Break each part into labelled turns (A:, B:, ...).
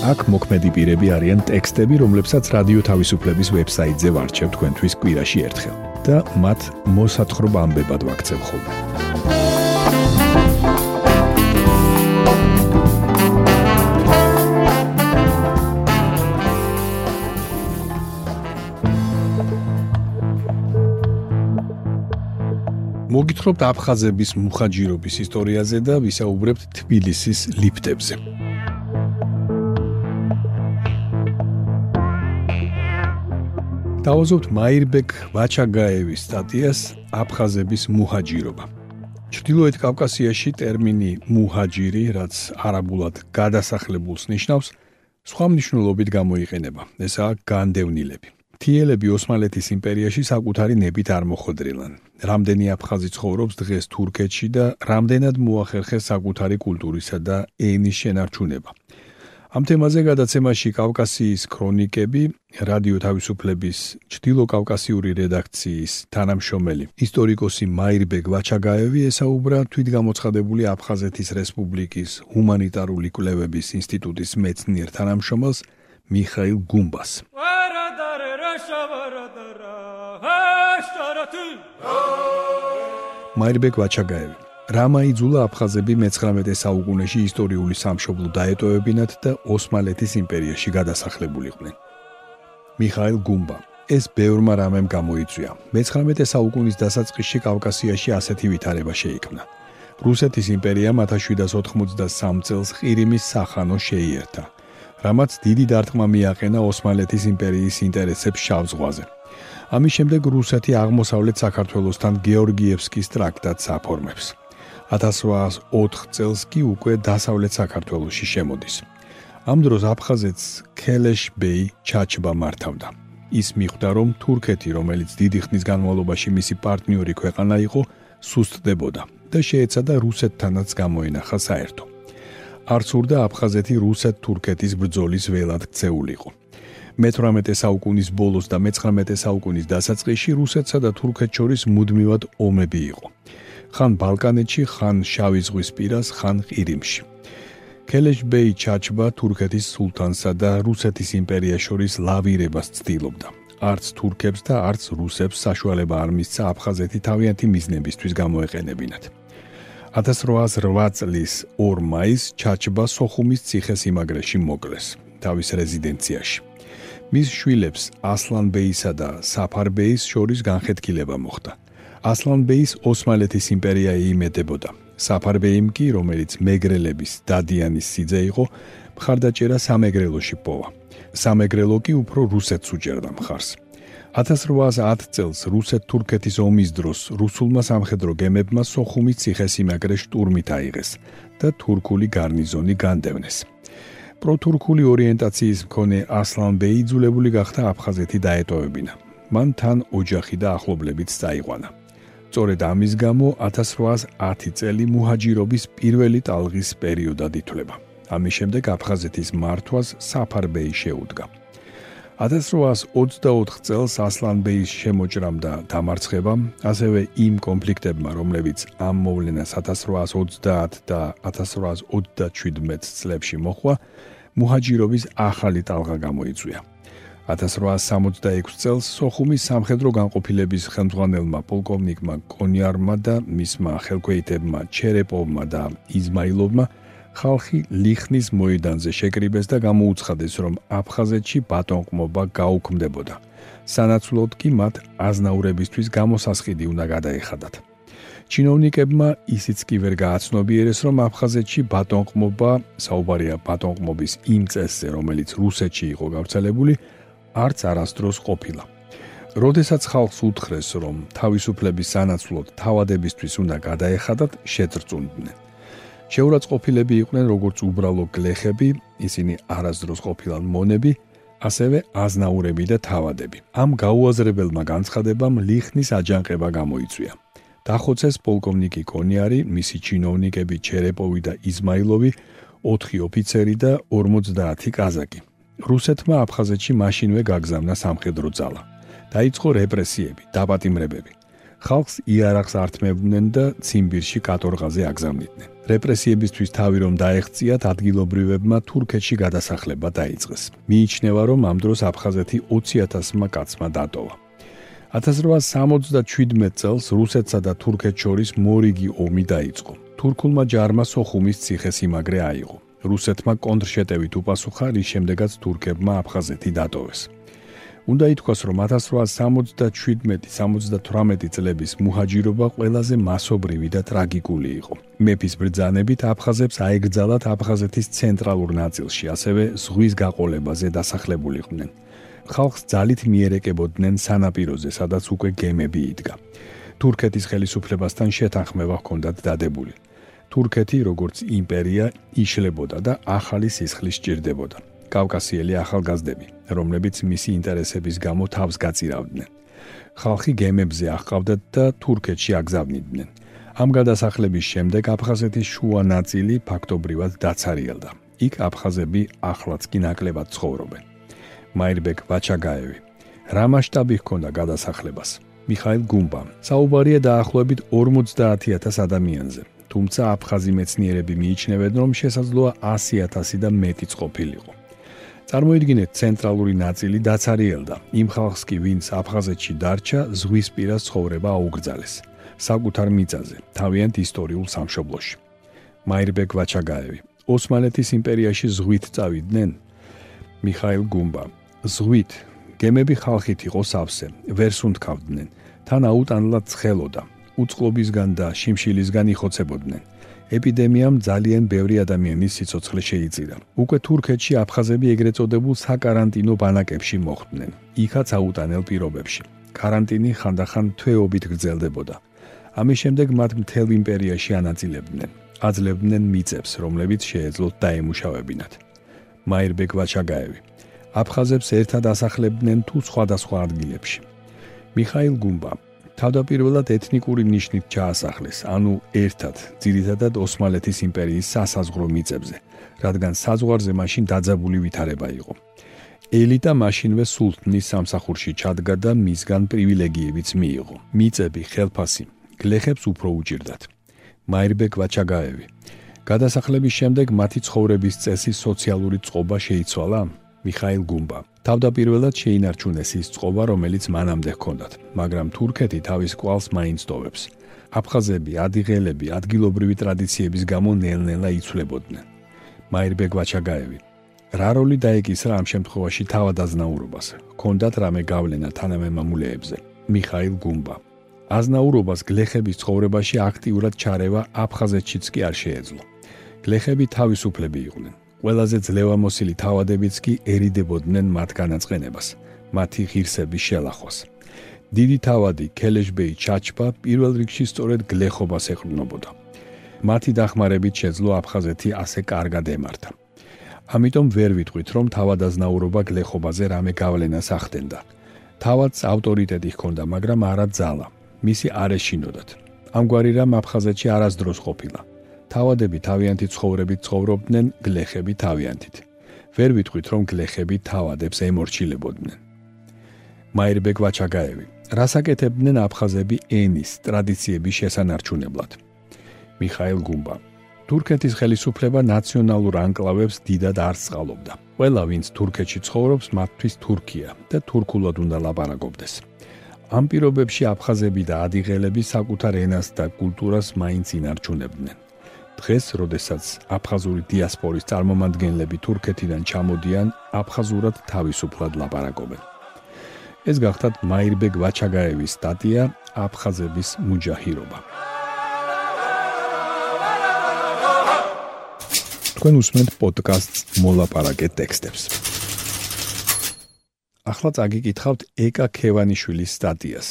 A: აქ მოქმედი პირები არიან ტექსტები, რომლებსაც რადიო თავისუფლების ვებსაიტზე ვარჩევ თქვენთვის კვირაში ერთხელ და მათ მოსათხრობა ამბებად ვაქცევ ხოლმე. მოგითხრობთ აფხაზების მუხაჯირობის ისტორიაზე და ვისაუბრებთ თბილისის ლიფტებზე. დავაზობთ მაირბეკ ვაჩაგაევის სტატიას აფხაზების მუჰაჯირობა. ჩრდილოეთ კავკასიაში ტერმინი მუჰაჯირი, რაც არაბულად გადასახლებულს ნიშნავს, სხვა მნიშვნელობით გამოიყენება. ესაა განდევნილები. თიელები ოსმალეთის იმპერიაში საკუთარი ნებით არ მოხვედრილან. რამდენი აფხაზი ცხოვრობს დღეს თურქეთში და რამდენად მოახერხეს საკუთარი კულტურისა და ენის შენარჩუნება. ამ თემაზე გადაცემაში კავკასიის ქრონიკები რადიო თავისუფლების ჩtildeო კავკასიური რედაქციის თანამშრომელი ისტორიკოსი მაირბეგ ვაჩაგაევი ესაუბრა თვითგამოცხადებული აფხაზეთის რესპუბლიკის ჰუმანიტარული კვლევების ინსტიტუტის მეცნიერ თანამშრომელს მიხაილ გუმბას. მაირბეგ ვაჩაგაევი რამა იძულა აფხაზები მე-19 საუკუნეში ისტორიული სამშობლო დაეტოვებინათ და ოსმალეთის იმპერიაში გადასახლებულიყვნენ. მიხაილ გუმბა ეს ბევრმა რამემ გამოიწვია. მე-19 საუკუნის დასაწყისში კავკასიაში ასეთი ვითარება შეიქმნა. რუსეთის იმპერიამ 1783 წელს ყირიმის სახანო შეიერთა, რამაც დიდი დარტყმა მიაყენა ოსმალეთის იმპერიის ინტერესებს შავ ზღვაზე. ამის შემდეგ რუსეთი აღმოსავლეთ საქართველოსთან გეორგიევსკის ტრაქტატს აფორმებს. 1804 წელს კი უკვე დასავლეთ საქართველოსში შემოდის. ამ დროს აფხაზეთს ქელეშ ბეი ჩაჩბა მართავდა. ის მიხვდა, რომ თურქეთი, რომელიც დიდი ხნის განმავლობაში მისი პარტნიორი ქვეყანა იყო, სუსტდებოდა და შეეცადა რუსეთთანაც გამოენახა საერთო. არც ურდა აფხაზეთი რუსეთ-თურქეთის ბრძოლის ველად ქცეულიყო. მე-18 საუკუნის ბოლოს და მე-19 საუკუნის დასაწყისში რუსეთსა და თურქეთს შორის მუდმივად ომები იყო. ხან ბალკანეთში, ხან შავი ზღვის პირას, ხან ყირიმში. ქელეშბეი ჩაჩბა თურქეთის სულთანსა და რუსეთის იმპერიას შორის ლავირებას ცდილობდა. არც თურქებს და არც რუსებს საშუალება არ მისცა აფხაზეთი თავიანთი მიზნებისთვის გამოეყენებინათ. 1808 წლის 2 მაისს ჩაჩბა სოხუმის ციხესიმაგრეში მოკლეს თავის რეზიდენციაში. მის შვილებს ასლანბეისა და საფარბეის შორის განხეთქილება მოხდა. ასლანბეის ოსმალეთის იმპერია იმედებოდა. საფარბეიმ კი, რომელიც მეგრელების დადიანის სიძე იყო, მხარდაჭერა სამეგრელოში პოვა. სამეგრელო კი უფრო რუსეთს უჭერდა მხარს. 1810 წელს რუსეთ-თურქეთის ომის დროს რუსულმა სამხედრო გემებმა სოხუმის ციხესიმაგრე შტურმით აიღეს და თურქული გარნიზონი განდევნეს. პროთურქული ორიენტაციის მქონე ასლანბეი იძულებული გახდა აფხაზეთი დაეტოვებინა. მან თან ოჯახი და ახლობლებიც წაიყვანა. სწორედ ამის გამო 1810 წელი მუჰაჯირობის პირველი ტალღის პერიოდად ითვლება. ამის შემდეგ აფხაზეთის მართვას საფარბეი შეუდგა. 1824 წელს ასლანბეის შემოჭრამ და დამარცხებამ, ასევე იმ კონფლიქტებმა, რომლებიც ამ მოვლენას 1830 და 1837 წლებში მოხდა, მუჰაჯირობის ახალი ტალღა გამოიწვია. 1866 წელს სოხუმის სამხედრო განყოფილების ხელმძღვანელმა პოლკოვნიკმა კონიარმა და მისმა ხელქვეითებმა ჩერეპოვმა და იზმაილოვმა ხალხი ლიხნის მოედანზე შეკრიბეს და გამოუცხადეს, რომ აფხაზეთში ბატონყმობა გაუქმდებოდა. სანაცვლოდ კი მათ აზნაურებისთვის გამოსასყიდი უნდა გადაეხადათ. ჩინოვნიკებმა ისიც კი ვერ გააცნობიერეს, რომ აფხაზეთში ბატონყმობა, საუბარია ბატონყმობის იმ წესზე, რომელიც რუსეთში იყო გავრცელებული, არც არასდროს ყოფილა. როდესაც ხალხს უთხრეს, რომ თავისუფლების სანაცვლოდ თავადებისთვის უნდა გადაეხადათ, შეწრწუნდნენ. შეურაცხყოფილები იყვნენ როგორც უბრალო გლეხები, ისინი არასდროს ყოფილან მონები, ასევე აზნაურები და თავადები. ამ გაუაზრებელმა განცხადებამ ლიხნის აჯანყება გამოიწვია. დახოცეს პოლკოვნიკი კონიარი, მისი ჩინოვნიკები ჩერეპოვი და იზმაილოვი, 4 ოფიცერი და 50 კაზაკი. რუსეთმა აფხაზეთში მაშინვე გაგზავნა სამხედრო ძალა. დაიწყო რეპრესიები, დაპატიმრებები. ხალხს იარაღს ართმევდნენ და ციმბირში კატორღაზე აგზავნიდნენ. რეპრესიებისთვის თავი რომ დაეღწიათ ადგილობრივებმა თურქეთში გადასახლება დაიწყეს. მიიჩნევა რომ ამ დროს აფხაზეთი 20000-მა კაცმა დატოვა. 1877 წელს რუსეთსა და თურქეთს შორის მორიგი ომი დაიწყო. თურქულმა ჯარმა სოხუმის ციხე-სიმაგრე აიღო. რუსეთმა კონტრშეტევით უპასუხა, რის შემდეგაც თურქებმა აფხაზეთი დატოვეს. უნდა ითქვას, რომ 1877-78 წლების მუჰაჯირობა ყველაზე მასობრივი და ტრაგიკული იყო. მეფის ბრძანებით აფხაზებს აეგზალათ აფხაზეთის ცენტრალურ ნაწილში, ასევე ზღვის გაყოლებაზე დასახლებულიყვნენ. ხალხს ძალით მიერეკებოდნენ სანაპიროზე, სადაც უკვე გემები იდგა. თურქეთის ხელისუფლებასთან შეთანხმება ჰქონდათ დადებული. თურქეთი, როგორც იმპერია, იშლებოდა და ახალი სისხლის სჭირდებოდა. კავკასიელი ახალგაზრდები, რომლებიც მისი ინტერესების გამო თავს გაწირავდნენ. ხალხი გემებზე აღყავდათ და თურქეთში აგზავნიდნენ. ამ გადასახლების შემდეგ აფხაზეთის შუა ნაწილი ფაქტობრივად დაცარიელდა. იქ აფხაზები ახლაც კი ნაკლებად ცხოვრობენ. მაირბეკ ვაჩაგაევი. რა მასშტაბი ჰქონდა გადასახლებას? მიხაილ გუმბა. საუბარია დაახლოებით 50000 ადამიანზე. თუმცა აფხაზი მეცნიერები მიიჩნევენ, რომ შესაძლოა 100000 და მეტიც ყოფილიყო. წარმოიდგინეთ ცენტრალური ნაწილი დაცარიელდა. იმ ხალხს კი, ვინც აფხაზეთში დარჩა, ზღვისპირა ცხოვრება აუგრძალეს. საკუთარ მიწაზე, თავიანთ ისტორიულ სამშობლოში. მაირბეკ ვაჩაგაევი. ოსმალეთის იმპერიაში ზღვით წავიდნენ? მიხაილ გუმბა. ზღვით გემები ხალხით იყო სავსე, ვერ სუნთქავდნენ, თან აუტანლად ცხელოდა, უწყლობისგან და შიმშილისგან იხოცებოდნენ. ეპიდემიამ ძალიან ბევრი ადამიანის სიცოცხლე შეიწირა. უკვე თურქეთში აფხაზები ეგრეთ წოდებულ საკარანტინო ბანაკებში მოხვდნენ, იქაც აუტანელ პირობებში. каранტინი ხანდახან თვეობით გრძელდებოდა. ამის შემდეგ მათ მთელ იმპერიაში ანაწილებდნენ, აძლევდნენ მიწებს, რომლებიც შეეძლოთ დაემუშავებინათ. მაირბეკ ვაჩაგაევი აფხაზებს ერთად ასახლებდნენ თუ სხვადასხვა ადგილებში. მიხაილ გუმბა თავდაპირველად ეთნიკური ნიშნით ჩაასახლეს, ანუ ერთად, ძირითადად ოსმალეთის იმპერიის სასაზღვრო მიწებზე, რადგან საზღვარზე მაშინ დაძაბული ვითარება იყო. ელიტა მაშინვე სულთნის სამსახურში ჩადგა და მისგან პრივილეგიებიც მიიღო. მიწები, ხელფასი, გლეხებს უფრო უჭირდათ. მაირბეკ ვაჩაგაევი გადასახლების შემდეგ მათი ცხოვრების წესი სოციალური წყობა შეიცვალა. მიხაილ გუმბა თავდაპირველად შეინარჩუნეს ის წყობა, რომელიც მანამდე ჰქონდათ, მაგრამ თურქეთი თავის კვალს მაინც ტოვებს. აფხაზები, ადიღელები, ადგილობრივი ტრადიციების გამო ნელ-ნელა იცვლებოდნენ. მაირბეგ ვაჩაგაევი რა როლი დაეკისრა ამ შემთხვევაში თავადაზნაურობას? ჰქონდათ რამე გავლენა თანამემამულეებზე? მიხაილ გუმბა აზნაურობას გლეხების ცხოვრებაში აქტიურად ჩარევა აფხაზეთშიც კი არ შეეძლო. გლეხები თავისუფლები იყვნენ. ყველაზე ძლევამოსილი თავადებიც კი ერიდებოდნენ მათ განაცხენებას, მათი ღირსების შელახვას. დიდი თავადი ქელეშბეი ჩაჩპა პირველ რიგში სწორედ გლეხობას ეყრდნობოდა. მათი დახმარებით შეძლო აფხაზეთი ასე კარგად ემართა. ამიტომ ვერ ვიტყვით, რომ თავადაზნაურობა გლეხობაზე რამე გავლენას ახდენდა. თავადს ავტორიტეტი ჰქონდა, მაგრამ არა ძალა. მისი არეშინოდათ. ამგვარი რამ აფხაზეთში არასდროს ყოფილა. თავადები თავიანთი ცხოვრებით ცხოვრობდნენ, გლეხები თავიანთით. ვერ ვიტყვით, რომ გლეხები თავადებს ემორჩილებოდნენ. მაირბეგ ვაჩაგაევი, რასაკეთებდნენ აფხაზები ენის ტრადიციების შესანარჩუნებლად? მიხაილ გუმბა თურქეთის ხელისუფლება ნაციონალურ ანკლავებს დიდად არ წყალობდა. ყველა, ვინც თურქეთში ცხოვრობს, მათთვის თურქია და თურქულად უნდა ლაპარაკობდეს. ამ პირობებში აფხაზები და ადიღელები საკუთარ ენას და კულტურას მაინც ინარჩუნებდნენ. დღეს, როდესაც აფხაზური დიასპორის წარმომადგენლები თურქეთიდან ჩამოდიან, აფხაზურად თავისუფლად ლაპარაკობენ. ეს გახდათ მაირბეგ ვაჩაგაევის სტატია აფხაზების მუჯაჰირობა. თქვენ უსმენთ პოდკასტს მოლაპარაკე ტექსტებს. ახლა წაგიკითხავთ ეკა ქევანიშვილის სტატიას.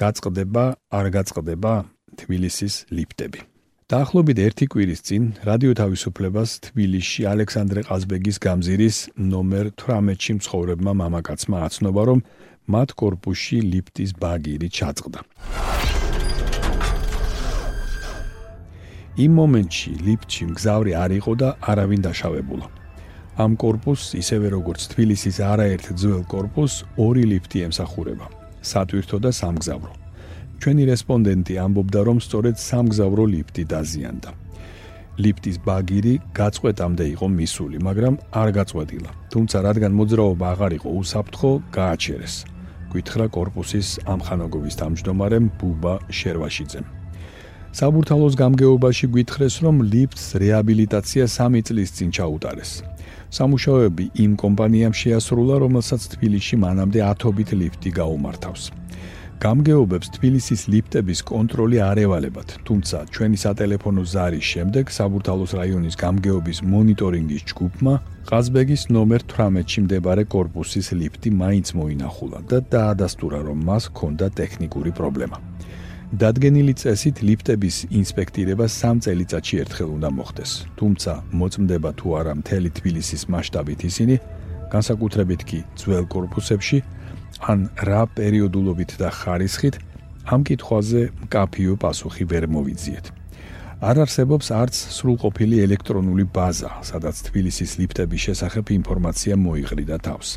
A: გაწყდება, არ გაწყდება თბილისის ლიფტები. დაახლოებით ერთი კვირის წინ რადიო თავისუფლებას თბილისში ალექსანდრე ყაზბეგის გამზირის ნომერ 18-ში მცხოვრებმა მამაკაცმა აცნობა, რომ მათ корпуში ლიფტის ბაგირი ჩაწყდა. იმ მომენტში ლიფტში მგზავრი არ იყო და არავინ დაშავებულა. ამ корпуს, ისევე როგორც თბილისის არაერთ ძველ корпуს, ორი ლიფტი ემსახურება: სატვირთო და სამგზავრო. ჩვენი რესპონდენტი ამბობდა, რომ სწორედ სამგზავრო ლიფტი დაზიანდა. ლიფტის ბაგირი გაწყვეტამდე იყო მისული, მაგრამ არ გაწყვეტილა. თუმცა რადგან მოძრაობა აღარ იყო უსაფრთხო, გააჩერეს. გვითხრა корпуსის ამხანაგობის თავმჯდომარემ ბუბა შერვაშიძემ. საბურთალოს გამგეობაში გვითხრეს, რომ ლიფტს რეაბილიტაცია 3 წლის წინ ჩაუტარეს. სამუშაოები იმ კომპანიამ შეასრულა, რომელსაც თბილისში მანამდე ათობით ლიფტი გაუმართავს. გამგეობებს თბილისის ლიფტების კონტროლი არ ევალებათ, თუმცა ჩვენი სატელეფონო ზარის შემდეგ საბურთალოს რაიონის გამგეობის მონიტორინგის ჯგუფმა ყაზბეგის ნომერ 18-ში მდებარე корпуსის ლიფტი მაინც მოინახულა და დაადასტურა, რომ მას ჰქონდა ტექნიკური პრობლემა. დადგენილი წესით ლიფტების ინსპექტირება 3 წელიწადში ერთხელ უნდა მოხდეს. თუმცა მოწმდება თუ არა მთელი თბილისის მასშტაბით ისინი, განსაკუთრებით კი ძველ корпуსებში ან რა პერიოდულობით და ხარისხით ამ კითხვაზე მკაფიო პასუხი ვერ მოვიძიეთ. არ არსებობს არც სრულყოფილი ელექტრონული ბაზა, სადაც თბილისის ლიფტების შესახებ ინფორმაცია მოიყრიდა თავს.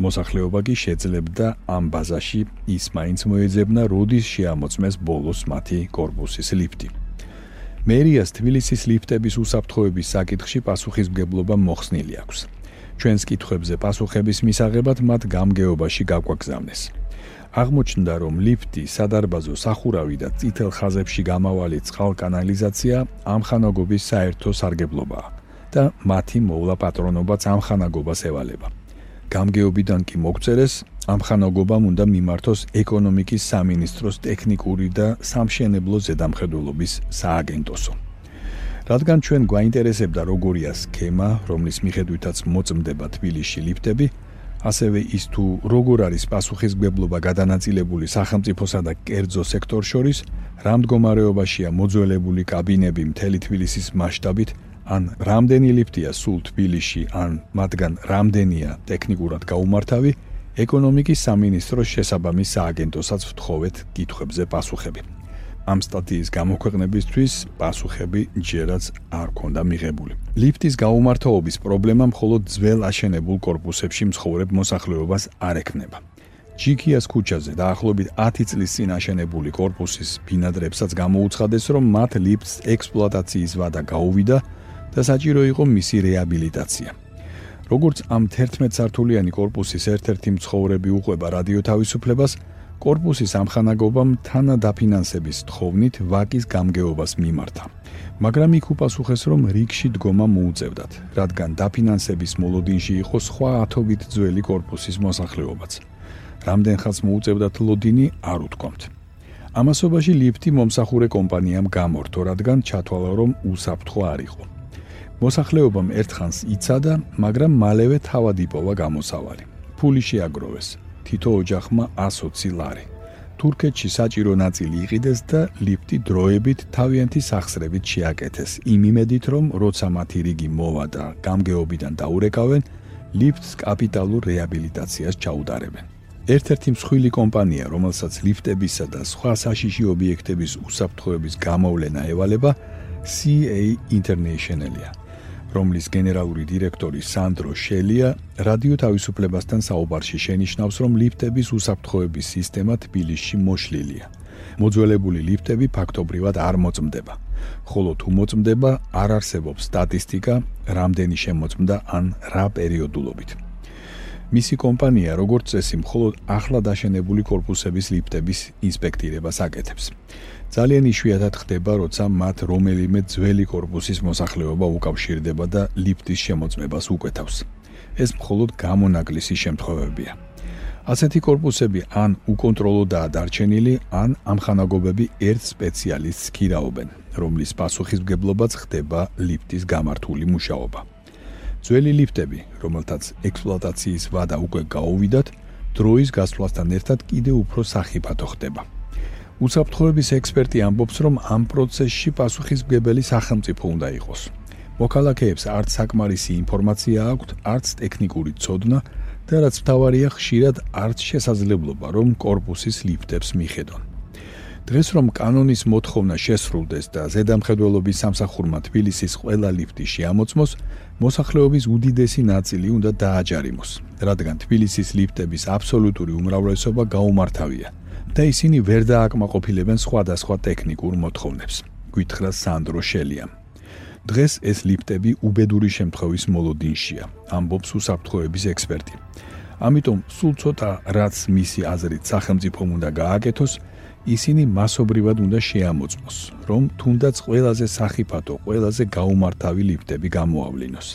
A: მოსახლეობა კი შეძლებდა ამ ბაზაში ის მაინც მოეძებნა, როდის შეამოწმეს ბოლოს მათი კორპუსის ლიფტი. მერიას თბილისის ლიფტების უსაფრთხოების საკითხში პასუხისმგებლობა მოხსნილი აქვს. ჩვენს კითხვებზე პასუხების მისაღებად მათ გამგეობაში გაგვაგზავნეს. აღმოჩნდა, რომ ლიფტი, სადარბაზო სახურავი და წითელ ხაზებში გამავალი წყალკანალიზაცია ამხანაგობის საერთო სარგებლობაა და მათი მოვლა პატრონობაც ამხანაგობას ევალება. გამგეობიდან კი მოგწერეს, ამხანაგობამ უნდა მიმართოს ეკონომიკის სამინისტროს ტექნიკური და სამშენებლო ზედამხედველობის სააგენტოსო. რადგან ჩვენ გვაინტერესებდა როგორია სქემა, რომლის მიხედვითაც მოწმდება თბილისში ლიფტები, ასევე ის თუ როგორ არის პასუხისგებლობა გადანაწილებული სახელმწიფოსა და კერძო სექტორ შორის, რა მდგომარეობაშია მოძველებული კაბინები მთელი თბილისის მასშტაბით, ან რამდენი ლიფტია სულ თბილისში, ან მათგან რამდენია ტექნიკურად გაუმართავი, ეკონომიკის სამინისტროს შესაბამის სააგენტოსაც ვთხოვეთ კითხვებზე პასუხები. ამ სტატიის გამოქვეყნებისთვის პასუხები ჯერაც არ ჰქონდა მიღებული. ლიფტის გაუმართოობის პრობლემა მხოლოდ ძველ აშენებულ корпуსებში მცხოვრებ მოსახლეობას არ ექნება. ჯიქიას ქუჩაზე დაახლოებით 10 წლის წინ აშენებული корпуსის ბინადრებსაც გამოუცხადეს, რომ მათ ლიფტს ექსპლუატაციის ვადა გაუვიდა და საჭირო იყო მისი რეაბილიტაცია. როგორც ამ 11 სართულიანი корпуსის ერთ-ერთი მცხოვრები უყვება რადიო თავისუფლებას, კორპუსის ამხანაგობამ თანადაფინანსების თხოვნით ვაკის გამგეობას მიმართა. მაგრამ იქ უპასუხეს, რომ რიგში დგომა მოუწევდათ, რადგან დაფინანსების მოლოდინში იყო სხვა ათობით ძველი კორპუსის მოსახლეობაც. რამდენ ხანს მოუწევდათ ლოდინი, არ უთქვამთ. ამასობაში ლიფტი მომსახურე კომპანიამ გამორთო, რადგან ჩათვალა, რომ უსაფრთხო არ იყო. მოსახლეობამ ერთხანს იცადა, მაგრამ მალევე თავად იპოვა გამოსავალი. ფული შეაგროვეს. თითო ოჯახმა 120 ლარი. თურქეთში საჭირო ნაწილი იყიდეს და ლიფტი დროებით თავიანთი სახსრებით შეაკეთეს. იმ იმედით, რომ როცა მათი რიგი მოვა და გამგეობიდან დაურეკავენ, ლიფტს კაპიტალურ რეაბილიტაციას ჩაუტარებენ. ერთ-ერთი მსხვილი კომპანია, რომელსაც ლიფტებისა და სხვა საშიში ობიექტების უსაფრთხოების გამოვლენა ევალება, CA International-ია. რომლის გენერალური დირექტორი სანდრო შელია რადიო თავისუფლებასთან საუბარში შენიშნავს, რომ ლიფტების უსაფრთხოების სისტემა თბილისში მოშლილია. მოძველებული ლიფტები ფაქტობრივად არ მოწმდება. ხოლო თუ მოწმდება, არ არსებობს სტატისტიკა, რამდენი შემოწმდა ან რა პერიოდულობით. მისი კომპანია, როგორც წესი, მხოლოდ ახლა დაშენებული корпуსების ლიფტების ინსპექტირებას აკეთებს. ძალიან იშვიათად ხდება, როცა მათ რომელიმე ძველი корпуსის მოსახლეობა უკავშირდება და ლიფტის შემოწმებას უკვეთავს. ეს მხოლოდ გამონაკლისი შემთხვევებია. ასეთი корпуსები ან უკონტროლოდაა დარჩენილი, ან ამხანაგობები ერთ სპეციალისტს ქირაობენ, რომლის პასუხისმგებლობაც ხდება ლიფტის გამართული მუშაობა. ძველი ლიფტები, რომელთაც ექსპლუატაციის ვადა უკვე გაუვიდათ, დროის გასვლასთან ერთად კიდევ უფრო სახიფათო ხდება. უსაფრთხოების ექსპერტი ამბობს, რომ ამ პროცესში პასუხისმგებელი სახელმწიფო უნდა იყოს. მოქალაქეებს არც საკმარისი ინფორმაცია აქვთ, არც ტექნიკური ცოდნა და რაც მთავარია, ხშირად არც შესაძლებლობა, რომ კორპუსის ლიფტებს მიხედონ. დღეს რომ კანონის მოთხოვნა შესრულდეს და ზედამხედველობის სამსახურმა თბილისის ყველა ლიფტი შეამოწმოს, მოსახლეობის უდიდესი ნაწილი უნდა დააჯარიმოს, რადგან თბილისის ლიფტების აბსოლუტური უმრავლესობა გაუმართავია და ისინი ვერ დააკმაყოფილებენ სხვადასხვა ტექნიკურ მოთხოვნებს. გითხრა სანდრო შელიამ. დღეს ეს ლიფტები უბედური შემთხვევის მოლოდინშია, ამბობს უსაფრთხოების ექსპერტი. ამიტომ სულ ცოტა რაც მისი აზრით სახელმწიფომ უნდა გააკეთოს, ისინი მასობრივად უნდა შეამოწმოს, რომ თუნდაც ყველაზე სახიფათო, ყველაზე გაუმართავი ლიფტები გამოავლინოს.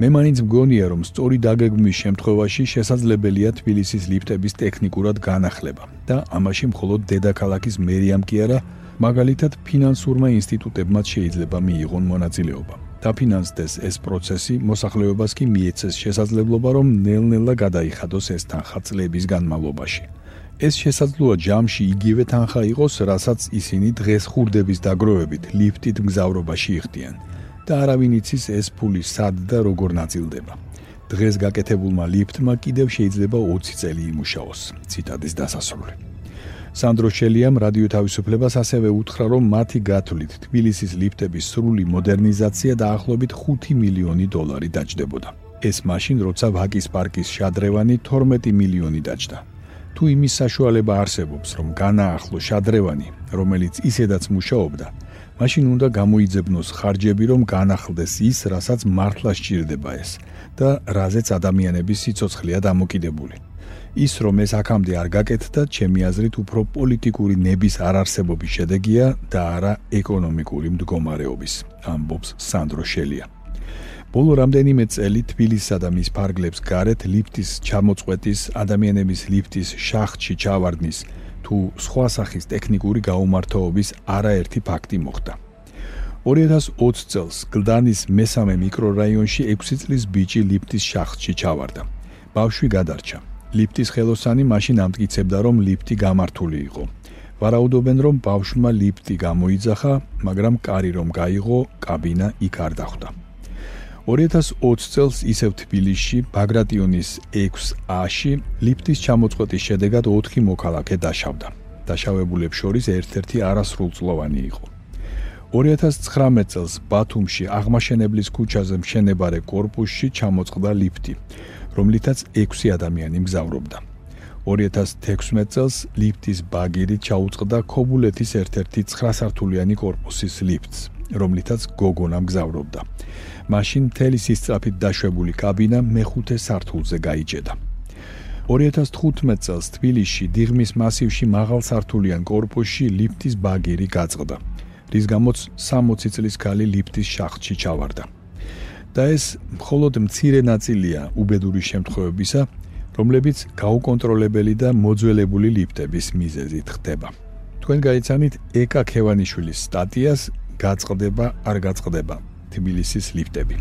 A: მე მაინც მგონია, რომ სწორი დაგეგმვის შემთხვევაში შესაძლებელია თბილისის ლიფტების ტექნიკურად განახლება და ამაში მხოლოდ დედაქალაქის მერიამ კი არა, მაგალითად ფინანსურმა ინსტიტუტებმაც შეიძლება მიიღონ მონაწილეობა. დაფინანსდეს ეს პროცესი, მოსახლეობას კი მიეცეს შესაძლებლობა, რომ ნელ-ნელა გადაიხადოს ეს თანხა წლების განმავლობაში. ეს შესაძლოა ჯამში იგივე თანხა იყოს, რასაც ისინი დღეს ხურდების დაგროვებით ლიფტით მგზავრობაში იხდიან. და არავინ იცის ეს ფული სად და როგორ ნაწილდება. დღეს გაკეთებულმა ლიფტმა კიდევ შეიძლება 20 წელი იმუშაოს. ციტადის დასასრული. სანდრო შელიამ რადიო თავისუფლებას ასევე უთხრა, რომ მათი გათვლით თბილისის ლიფტების სრული მოდერნიზაცია დაახლოებით 5 მილიონი დოლარი დაჯდებოდა. ეს მაშინ როცა ვაკის პარკის შადრევანი 12 მილიონი დაჯდა. თუ იმის საშუალება არსებობს, რომ განაახლო შადრევანი, რომელიც ისედაც მუშაობდა, მაშინ უნდა გამოიძებნოს ხარჯები, რომ განახლდეს ის, რასაც მართლა სჭირდება ეს და რაზეც ადამიანების სიცოცხლეა დამოკიდებული. ის რომ ეს აქამდე არ გაკეთდა, ჩემი აზრით უფრო პოლიტიკური ნების არარსებობის შედეგია და არა ეკონომიკური მდგომარეობის, ამბობს სანდრო შელია. ბოლო რამდენიმე წელი თბილისსა და მის ფარგლებს გარეთ ლიფტის ჩამოწყვეტის, ადამიანების ლიფტის შახტში ჩავარდნის თუ სხვა სახის ტექნიკური გაუმართოების არაერთი ფაქტი მოხდა. 2020 წელს გლდანის მესამე მიკრორაიონში 6 წლის ბიჭი ლიფტის შახტში ჩავარდა. ბავშვი გადარჩა. ლიფტის ხელოსანი მაშინ ამტკიცებდა, რომ ლიფტი გამართული იყო. ვარაუდობენ, რომ ბავშვმა ლიფტი გამოიძახა, მაგრამ კარი რომ გაიღო, კაბინა იქ არ დახვდა. 2020 წელს ისევ თბილისში ბაგრატიონის 6A-ში ლიფტის ჩამოწყვეტის შედეგად 4 მოქალაქე დაშავდა. დაშავებულებს შორის ერთ-ერთი არასრულწლოვანი იყო. 2019 წელს ბათუმში აღმაშენებლის ქუჩაზე მშენებარე корпуსში ჩამოწყდა ლიფტი, რომლითაც 6 ადამიანი მგზავრობდა. 2016 წელს ლიფტის ბაგირი ჩაუწყდა ქობულეთის ერთ-ერთი 9 სართულიანი корпуსის ლიფტს. რომლითაც გოგონა მგზავრობდა. მაშინ მთელი სისწრაფით დაშვებული კაბინა მეხუთე სართულზე გაიჭედა. 2015 წელს თბილისში დიღმის მასივში მაღალსართულიან корпуსში ლიფტის ბაგირი გაწყდა, რის გამოც 60 წლის ქალი ლიფტის შახტში ჩავარდა. და ეს მხოლოდ მცირე ნაწილია უბედური შემთხვევებისა, რომლებიც გაუკონტროლებელი და მოძველებული ლიფტების მიზეზით ხდება. თქვენ გაიცანით ეკა ქევანიშვილის სტატიას გაწყდება არ გაწყდება თბილისის ლიფტები.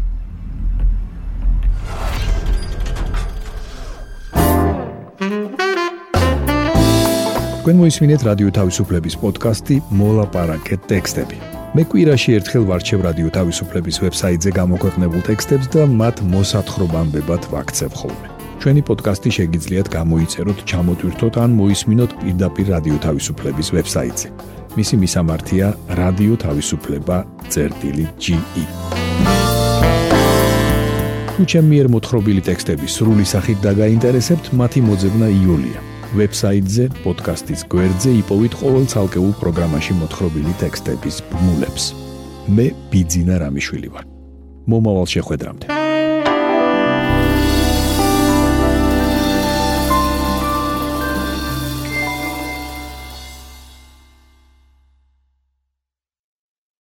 A: თქვენ მოისმინეთ რადიო თავისუფლების პოდკასტი მოლაპარაკე ტექსტები. მე კვირაში ერთხელ ვარჩევ რადიო თავისუფლების ვებსაიტზე გამოქვეყნებულ ტექსტებს და მათ მოსათხრობამდებად ვაქცევ ხოლმე. ჩვენი პოდკასტი შეგიძლიათ გამოიწეროთ, ჩამოტვირთოთ ან მოისმინოთ პირდაპირ რადიო თავისუფლების ვებსაიტზე. მისი მისამართია რადიო თავისუფლება.ge თუ ჩემი ერთ მოთხრობილი ტექსტები სრული სახით დაგაინტერესებთ, მათი მოძებნა იულია. ვებსაიტზე, პოდკასტის გვერდზე იპოვით ყოველ ცალკეულ პროგრამაში მოთხრობილი ტექსტების ბმულებს. მე ბიძინა რამიშვილი ვარ. მომავალ შეხვედრამდე.